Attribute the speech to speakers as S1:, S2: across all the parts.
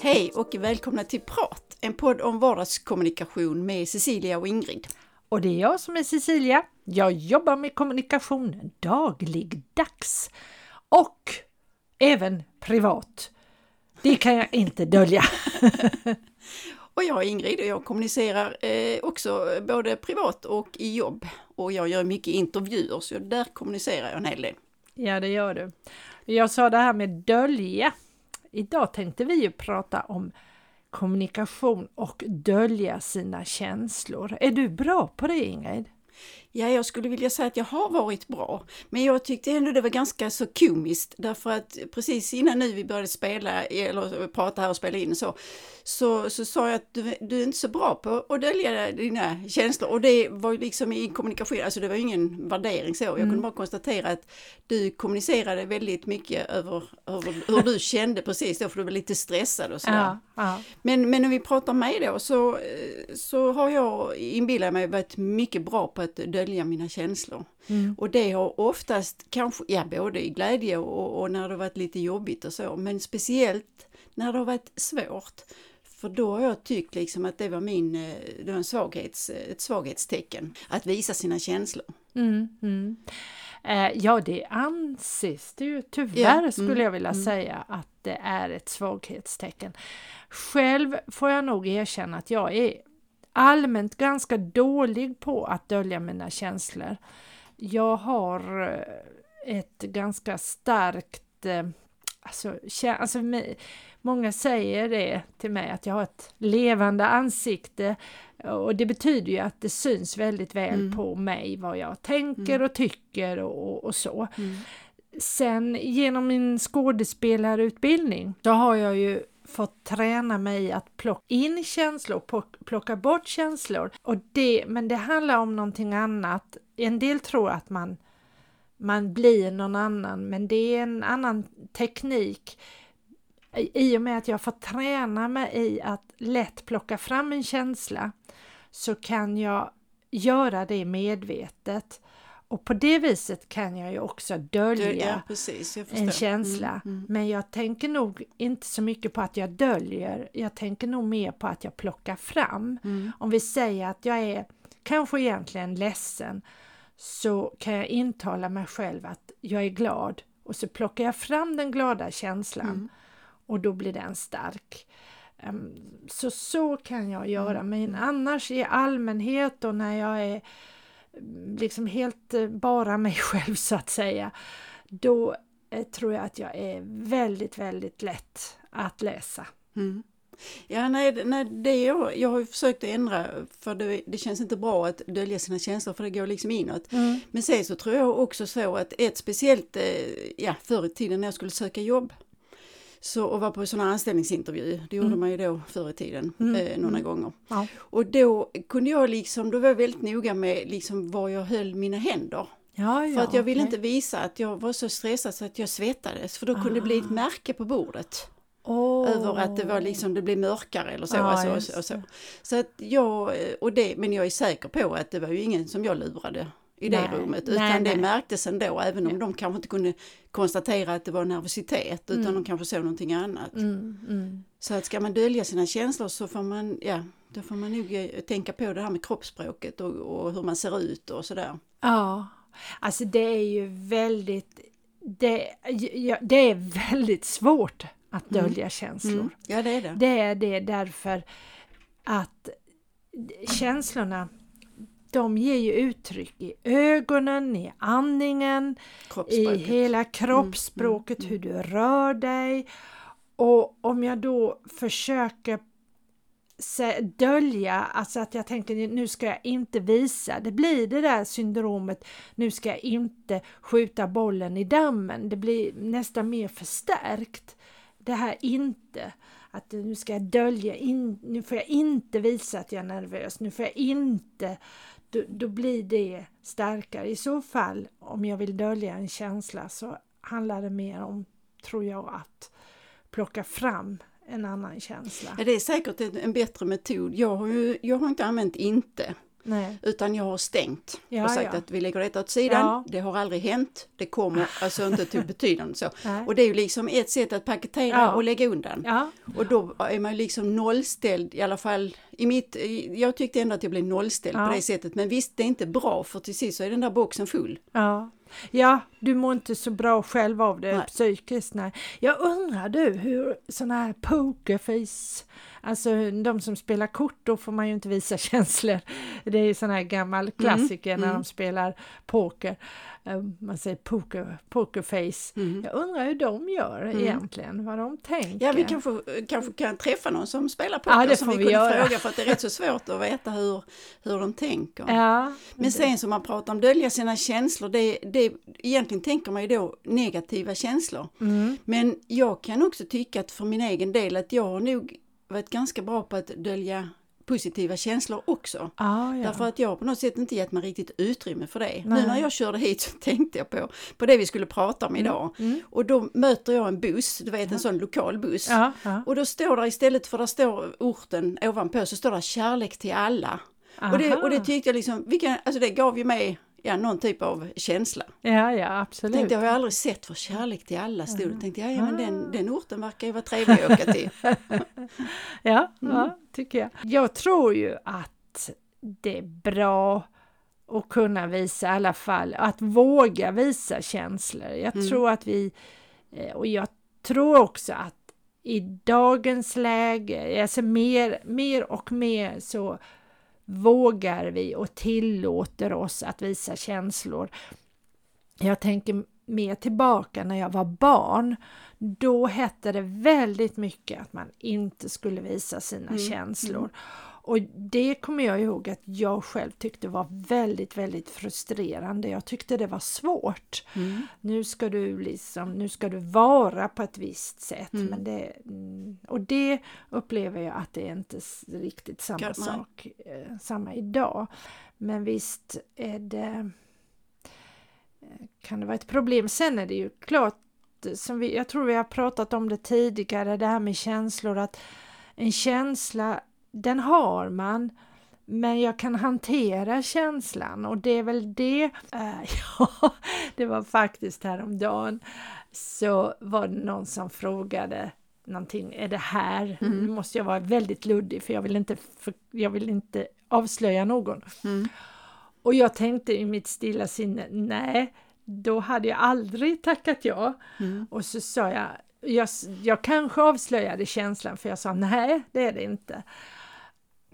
S1: Hej och välkomna till Prat, en podd om vardagskommunikation med Cecilia och Ingrid.
S2: Och det är jag som är Cecilia. Jag jobbar med kommunikation dagligdags och även privat. Det kan jag inte dölja.
S1: och jag är Ingrid och jag kommunicerar eh, också eh, både privat och i jobb. Och jag gör mycket intervjuer så där kommunicerar jag en hel del.
S2: Ja, det gör du. Jag sa det här med dölja. Idag tänkte vi ju prata om kommunikation och dölja sina känslor. Är du bra på det Ingrid?
S1: Ja, jag skulle vilja säga att jag har varit bra. Men jag tyckte ändå det var ganska så komiskt därför att precis innan nu vi började spela eller prata här och spela in så, så, så sa jag att du, du är inte så bra på att dölja dina känslor och det var ju liksom i kommunikation, alltså det var ingen värdering så. Jag kunde mm. bara konstatera att du kommunicerade väldigt mycket över, över hur du kände precis då för du var lite stressad och sådär. Ja, ja. Men, men när vi pratar mig då så, så har jag inbillat mig varit mycket bra på att dölja mina känslor. Mm. Och det har oftast kanske, ja både i glädje och, och när det varit lite jobbigt och så, men speciellt när det har varit svårt. För då har jag tyckt liksom att det var min, eh, det var en svaghets, ett svaghetstecken, att visa sina känslor.
S2: Mm, mm. Eh, ja, det anses det ju tyvärr ja, skulle jag vilja mm. säga att det är ett svaghetstecken. Själv får jag nog erkänna att jag är allmänt ganska dålig på att dölja mina känslor. Jag har eh, ett ganska starkt, eh, alltså, alltså många säger det till mig att jag har ett levande ansikte och det betyder ju att det syns väldigt väl mm. på mig vad jag tänker mm. och tycker och, och så. Mm. Sen genom min skådespelarutbildning så har jag ju fått träna mig i att plocka in känslor, plocka bort känslor. Och det, men det handlar om någonting annat. En del tror att man, man blir någon annan, men det är en annan teknik. I och med att jag får träna mig i att lätt plocka fram en känsla så kan jag göra det medvetet. Och på det viset kan jag ju också dölja
S1: ja, precis,
S2: en känsla. Mm, mm. Men jag tänker nog inte så mycket på att jag döljer, jag tänker nog mer på att jag plockar fram. Mm. Om vi säger att jag är kanske egentligen ledsen så kan jag intala mig själv att jag är glad och så plockar jag fram den glada känslan mm. och då blir den stark. Um, så så kan jag göra, mm. men annars i allmänhet och när jag är liksom helt eh, bara mig själv så att säga, då eh, tror jag att jag är väldigt, väldigt lätt att läsa. Mm.
S1: Ja, nej, nej det jag, jag har försökt att ändra för det, det, känns inte bra att dölja sina känslor för det går liksom inåt. Mm. Men sen så tror jag också så att ett speciellt, eh, ja förr i tiden när jag skulle söka jobb så, och var på sådana anställningsintervju, det gjorde mm. man ju då förr i tiden, mm. eh, några mm. gånger. Ja. Och då kunde jag liksom, då var jag väldigt noga med liksom var jag höll mina händer. Ja, ja, för att jag ville okay. inte visa att jag var så stressad så att jag svettades, för då kunde det bli ett ah. märke på bordet. Oh. Över att det var liksom, det blev mörkare eller så. Ah, alltså, och, och så. så att jag, och det, men jag är säker på att det var ju ingen som jag lurade i det nej, rummet. Utan nej, det nej. märktes ändå, även om ja. de kanske inte kunde konstatera att det var nervositet, utan mm. de kanske såg någonting annat. Mm, mm. Så att ska man dölja sina känslor så får man, ja, då får man nog eh, tänka på det här med kroppsspråket och, och hur man ser ut och sådär.
S2: Ja, alltså det är ju väldigt, det, ja, det är väldigt svårt att mm. dölja känslor. Mm.
S1: Ja, det är det.
S2: Det är det därför att känslorna de ger ju uttryck i ögonen, i andningen, i hela kroppsspråket, mm, mm, hur du rör dig. Och om jag då försöker dölja, alltså att jag tänker nu ska jag inte visa, det blir det där syndromet, nu ska jag inte skjuta bollen i dammen, det blir nästan mer förstärkt. Det här inte, att nu ska jag dölja, in, nu får jag inte visa att jag är nervös, nu får jag inte då, då blir det starkare. I så fall, om jag vill dölja en känsla så handlar det mer om, tror jag, att plocka fram en annan känsla.
S1: Ja, det är säkert en, en bättre metod. Jag har, ju, jag har inte använt inte.
S2: Nej.
S1: Utan jag har stängt
S2: Ja,
S1: och sagt
S2: ja.
S1: att vi lägger detta åt sidan.
S2: Ja.
S1: Det har aldrig hänt. Det kommer alltså inte till betydande så.
S2: Nej.
S1: Och det är ju liksom ett sätt att paketera och lägga undan. Och då är man ju liksom nollställd i alla fall i mitt, jag tyckte ändå att jag blev nollställd på det sättet. Men visst, det är inte bra för till sist så är den där boxen full.
S2: ja. ja, du mår inte så bra själv av det
S1: Nej.
S2: psykiskt. Nej. Jag undrar du hur sådana här pokerface, alltså de som spelar kort, då får man ju inte visa känslor. Det är ju sån här gammal klassiker när
S1: mm.
S2: de spelar poker. Eh, Man säger poker, pokerface.
S1: Mm.
S2: Jag undrar hur de gör egentligen, vad de tänker.
S1: Ja, vi kanske, kanske kan träffa någon som spelar poker
S2: Ja,
S1: som vi
S2: vi
S1: kunde
S2: göra.
S1: fråga för att det är rätt så svårt att veta hur, hur de tänker.
S2: Ja,
S1: Men sen som man pratar om dölja sina känslor, det, det, egentligen tänker man ju då negativa känslor.
S2: mm,
S1: Men jag kan också tycka att för min egen del att jag har nog varit ganska bra på att dölja positiva känslor också.
S2: ah, ja.
S1: Därför att jag har på något sätt inte gett mig riktigt utrymme för det.
S2: Nej.
S1: Nu när jag körde hit så tänkte jag på, på det vi skulle prata om idag.
S2: mm.
S1: Och då möter jag en buss, du vet en sån lokal buss.
S2: ja.
S1: Och då står där istället för där står orten ovanpå så står det kärlek till alla. Och det, och det tyckte jag liksom, vilken, alltså det gav ju mig ja, någon typ av känsla.
S2: Ja, ja, absolut.
S1: Tänkte jag har aldrig sett för kärlek till alla stod
S2: Mm.
S1: Tänkte jag, ja men den, den orten verkar ju vara trevlig att åka till.
S2: Ja,
S1: Mm.
S2: ja, tycker jag. Jag tror ju att det är bra att kunna visa i alla fall, att våga visa känslor. Jag
S1: Mm.
S2: tror att vi, eh, och jag tror också att i dagens läge, alltså mer, mer och mer så vågar vi och tillåter oss att visa känslor. Jag tänker mer tillbaka när jag var barn. Då hette det väldigt mycket att man inte skulle visa sina
S1: Mm,
S2: känslor. Och det kommer jag ihåg att jag själv tyckte var väldigt, väldigt frustrerande. Jag tyckte det var svårt.
S1: Mm.
S2: Nu ska du liksom, nu ska du vara på ett visst sätt.
S1: Mm.
S2: Men det, mm, och det upplever jag att det är inte riktigt samma sak, eh, samma idag. Men visst är det eh, kan det vara ett problem. Sen är det ju klart, eh, som vi, jag tror vi har pratat om det tidigare, det här med känslor, att en känsla, den har man, men jag kan hantera känslan och det är väl det. Eh, ja, det var faktiskt häromdagen så var det någon som frågade någonting, är det här?
S1: Mm.
S2: Nu måste jag vara väldigt luddig för jag vill inte, för, jag vill inte avslöja någon.
S1: Mm.
S2: Och jag tänkte i mitt stilla sinne, nej, då hade jag aldrig tackat ja.
S1: Mm.
S2: Och så sa jag, jag, jag kanske avslöjade känslan för jag sa nej, det är det inte.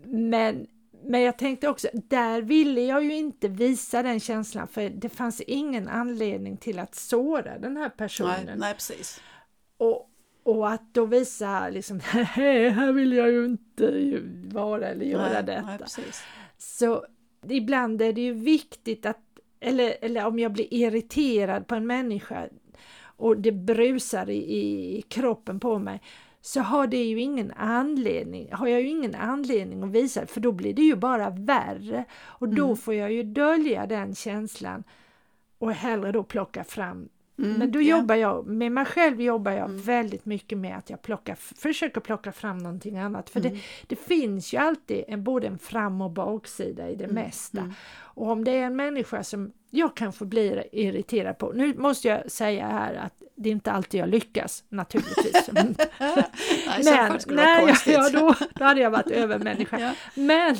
S2: Men, men jag tänkte också, där ville jag ju inte visa den känslan för det fanns ingen anledning till att såra den här personen.
S1: Nej, nej, precis.
S2: Och, och att då visa liksom, nej, här vill jag ju inte vara eller göra
S1: nej,
S2: detta.
S1: Nej, precis.
S2: Så ibland är det ju viktigt att, eller, eller om jag blir irriterad på en människa och det brusar i, i kroppen på mig så har det ju ingen anledning, har jag ju ingen anledning att visa för då blir det ju bara värre och då
S1: Mm.
S2: får jag ju dölja den känslan och hellre då plocka fram
S1: Mm,
S2: men då
S1: ja.
S2: jobbar jag, med mig själv jobbar jag
S1: Mm.
S2: väldigt mycket med att jag plockar, försöker plocka fram någonting annat. För
S1: Mm.
S2: det, det finns ju alltid en, både en fram och baksida i det
S1: Mm,
S2: mesta.
S1: mm.
S2: Och om det är en människa som jag kanske blir irriterad på, nu måste jag säga här att det är inte alltid jag lyckas naturligtvis. Men,
S1: Nej, i så fall skulle det vara
S2: nej, ja,
S1: konstigt.
S2: ja, då, då hade jag varit övermänniska.
S1: Ja.
S2: Men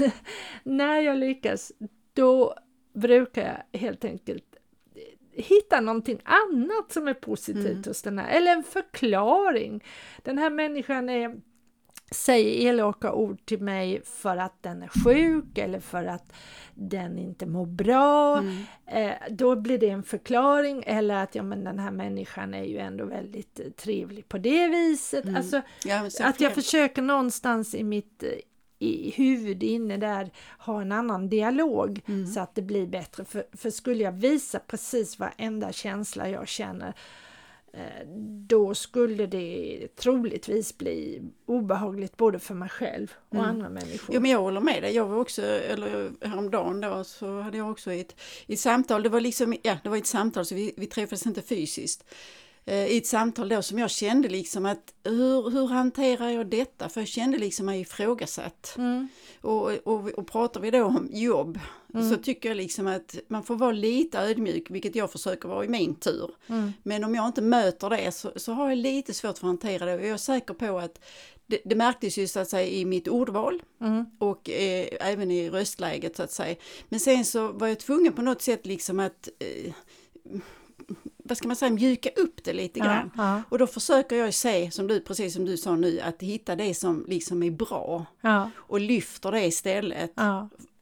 S2: när jag lyckas, då brukar jag helt enkelt hitta någonting annat som är positivt
S1: Mm.
S2: hos den här, eller en förklaring. Den här människan är, säger elaka ord till mig för att den är sjuk eller för att den inte mår bra.
S1: Mm.
S2: Eh, då blir det en förklaring eller att ja, men den här människan är ju ändå väldigt eh, trevlig på det viset.
S1: Mm.
S2: Alltså,
S1: Ja,
S2: att jag försöker någonstans i mitt eh, i huvud inne där ha en annan dialog
S1: Mm.
S2: så att det blir bättre. För, för skulle jag visa precis varenda känsla jag känner eh, då skulle det troligtvis bli obehagligt både för mig själv och
S1: Mm.
S2: andra människor.
S1: Jo men jag håller med dig. Jag var också, eller häromdagen då så hade jag också ett, ett samtal, det var liksom, ja det var ett samtal så vi, vi träffades inte fysiskt. Eh, i ett samtal då som jag kände liksom att hur, hur hanterar jag detta? För jag kände liksom mig ifrågasatt. Mm. Och, och, och pratar vi då om jobb mm. så tycker jag liksom att man får vara lite ödmjuk, vilket jag försöker vara i min tur. Mm. Men om jag inte möter det så, så har jag lite svårt för att hantera det och jag är säker på att det, det märktes ju så att säga i mitt ordval mm. och eh, även i röstläget så att säga. Men sen så var jag tvungen på något sätt liksom att eh, vad ska man säga, mjuka upp det lite grann. Ja. Och då försöker jag se, som du, precis som du sa nu, att hitta det som liksom är bra. Ja. Och lyfter det istället.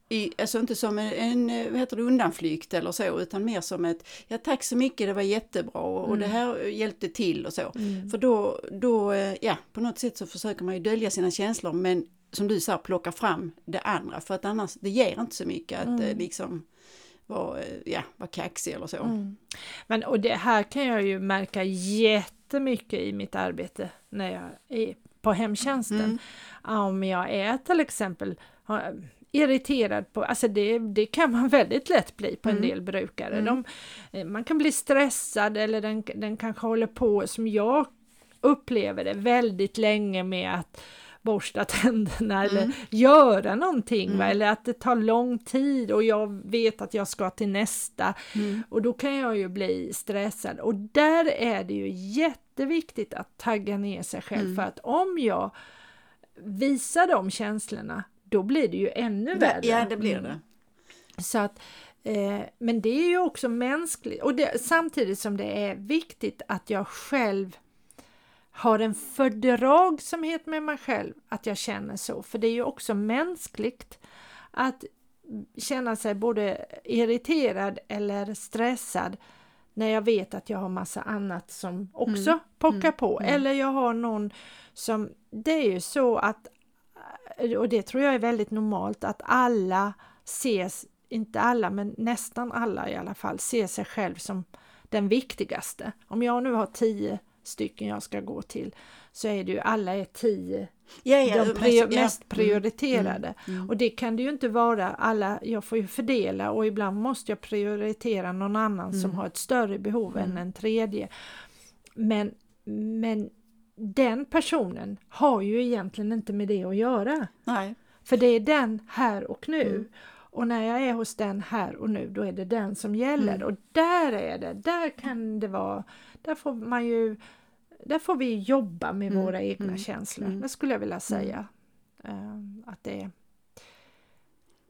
S1: I, alltså inte som en, en vad heter det, undanflykt eller så, utan mer som ett, ja tack så mycket, det var jättebra och, mm. det här hjälpte till och så. Mm. För då, då, ja, på något sätt så försöker man ju dölja sina känslor men som du sa, plocka fram det andra för att annars, det ger inte så mycket att mm. liksom vara, ja, var kaxig eller så. Mm.
S2: Men och det här kan jag ju märka jättemycket i mitt arbete när jag är på hemtjänsten. Mm. Om jag är till exempel irriterad på, alltså det, det kan man väldigt lätt bli på en mm. del brukare. Mm. De, eh, man kan bli stressad eller den, den kanske håller på, som jag upplever det, väldigt länge med att borsta tänderna mm. eller göra någonting mm. va? eller att det tar lång tid och jag vet att jag ska till nästa mm. och då kan jag ju bli stressad och där är det ju jätteviktigt att tagga ner sig själv mm. för att om jag visar de känslorna då blir det ju ännu värre.
S1: Ja, det blir det.
S2: Mm. Så att, eh, men det är ju också mänskligt och det, samtidigt som det är viktigt att jag själv har en fördragsamhet med mig själv att jag känner så, för det är ju också mänskligt att känna sig både irriterad eller stressad när jag vet att jag har massa annat som också mm. pockar mm. på. Mm. Eller jag har någon som, det är ju så att, och det tror jag är väldigt normalt, att alla ses, inte alla men nästan alla i alla fall, ser sig själv som den viktigaste. Om jag nu har tio stycken jag ska gå till så är det ju alla är tio ja, ja, de prior mest, mest mm, prioriterade. Mm, mm, och det kan det ju inte vara alla, jag får ju fördela och ibland måste jag prioritera någon annan mm. som har ett större behov än mm. en tredje. Men, men den personen har ju egentligen inte med det att göra.
S1: Nej.
S2: För det är den här och nu. Mm. Och när jag är hos den här och nu, då är det den som gäller. Och där är det, där kan det vara där får man ju där får vi jobba med mm. våra egna mm. känslor. Mm. Det skulle jag vilja säga. Uh, att det är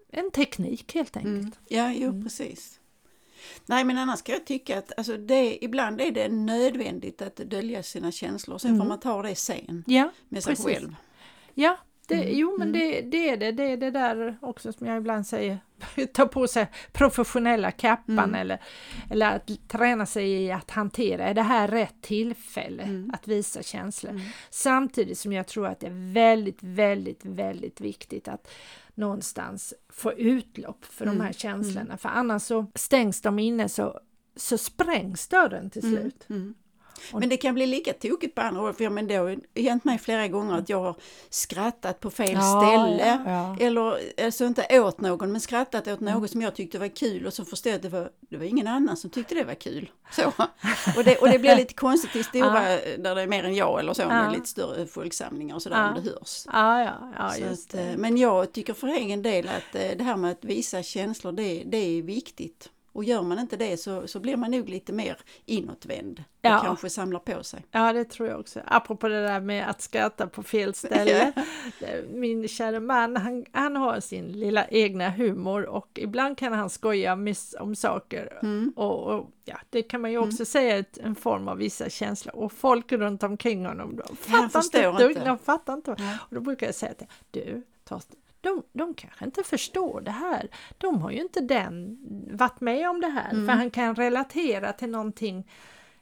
S2: en teknik helt enkelt. Mm.
S1: Ja, jo mm. precis. Nej men annars kan jag tycka att alltså det, ibland är det nödvändigt att dölja sina känslor. Sen får mm. man ta det sen
S2: ja,
S1: med sig precis. själv.
S2: Ja, det, mm. Jo men mm. det, det, är det. Det är det där också som jag ibland säger, ta på sig professionella kappan mm. eller, eller att träna sig i att hantera, är det här rätt tillfälle mm. att visa känslor? Mm. Samtidigt som jag tror att det är väldigt, väldigt, väldigt viktigt att någonstans få utlopp för de här mm. känslorna, för annars så stängs de inne så, så sprängs dörren till slut.
S1: Men det kan bli lika tokigt på andra håll, för men det har hänt mig flera gånger att jag har skrattat på fel ja, ställe. Ja, ja. Eller alltså inte åt någon, men skrattat åt något mm. som jag tyckte var kul och så förstod jag att det var, det var ingen annan som tyckte det var kul. Så. Och, det, och det blir lite konstigt i stora, där det är mer än jag eller så, med lite större folksamlingar och sådär om det hörs.
S2: Ja, ja, ja,
S1: just att, det. Men jag tycker för egen del att eh, det här med att visa känslor, det, det är viktigt. Och gör man inte det så, så blir man nog lite mer inåtvänd och ja. kanske samlar på sig.
S2: Ja, det tror jag också. Apropå det där med att skratta på fel ställe. Min kära man, han, han har sin lilla egna humor och ibland kan han skoja om saker. Mm. Och, och, ja, det kan man ju mm. också mm. säga är en form av vissa känslor. Och folk runt omkring honom, de fattar inte, inte. De fattar inte. Ja. Och då brukar jag säga till du, Torsten, de, de kanske inte förstår det här. De har ju inte den varit med om det här, mm. för han kan relatera till någonting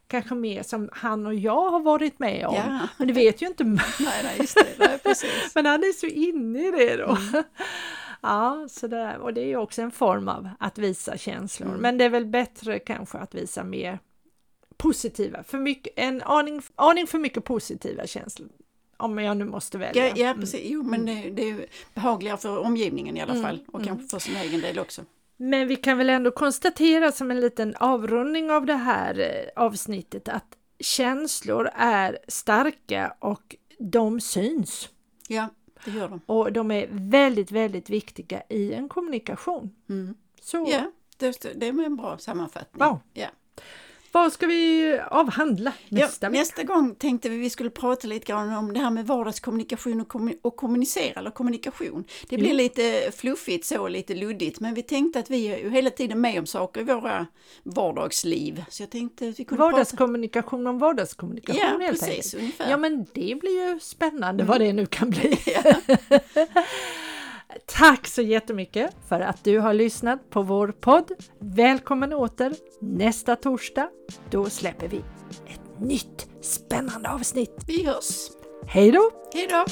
S2: kanske mer som han och jag har varit med om. Ja. Men det vet ju inte
S1: nej, nej, just det. Nej, precis.
S2: Men han är så inne i det då. Mm. Ja, så där. och det är ju också en form av att visa känslor. Mm. Men det är väl bättre kanske att visa mer positiva, för mycket, en aning, aning för mycket positiva känslor om jag nu måste välja.
S1: Ja, ja mm. precis. Jo, men det, det är behagligare för omgivningen i alla mm. fall och mm. kanske för sin egen del också.
S2: Men vi kan väl ändå konstatera som en liten avrundning av det här eh, avsnittet att känslor är starka och de syns.
S1: Ja, det gör de.
S2: Och de är väldigt, väldigt viktiga i en kommunikation.
S1: Mm.
S2: Så
S1: Ja, det, det är en bra sammanfattning.
S2: Ja.
S1: Ja.
S2: Vad ska vi avhandla nästa
S1: ja,
S2: vecka?
S1: nästa gång tänkte vi vi skulle prata lite grann om det här med vardagskommunikation och, kommu- och kommunicera eller kommunikation. Det blir
S2: Ja.
S1: lite fluffigt så, lite luddigt, men vi tänkte att vi är ju hela tiden med om saker i våra vardagsliv. Så jag tänkte att vi kunde prata...
S2: Vardagskommunikation om vardagskommunikation
S1: Ja,
S2: helt
S1: precis,
S2: enkelt.
S1: ungefär.
S2: Ja men det blir ju spännande vad det nu kan bli.
S1: Ja.
S2: Tack så jättemycket för att du har lyssnat på vår podd. Välkommen åter nästa torsdag. Då släpper vi ett nytt spännande avsnitt.
S1: Vi hörs!
S2: Hej då!
S1: Hej då!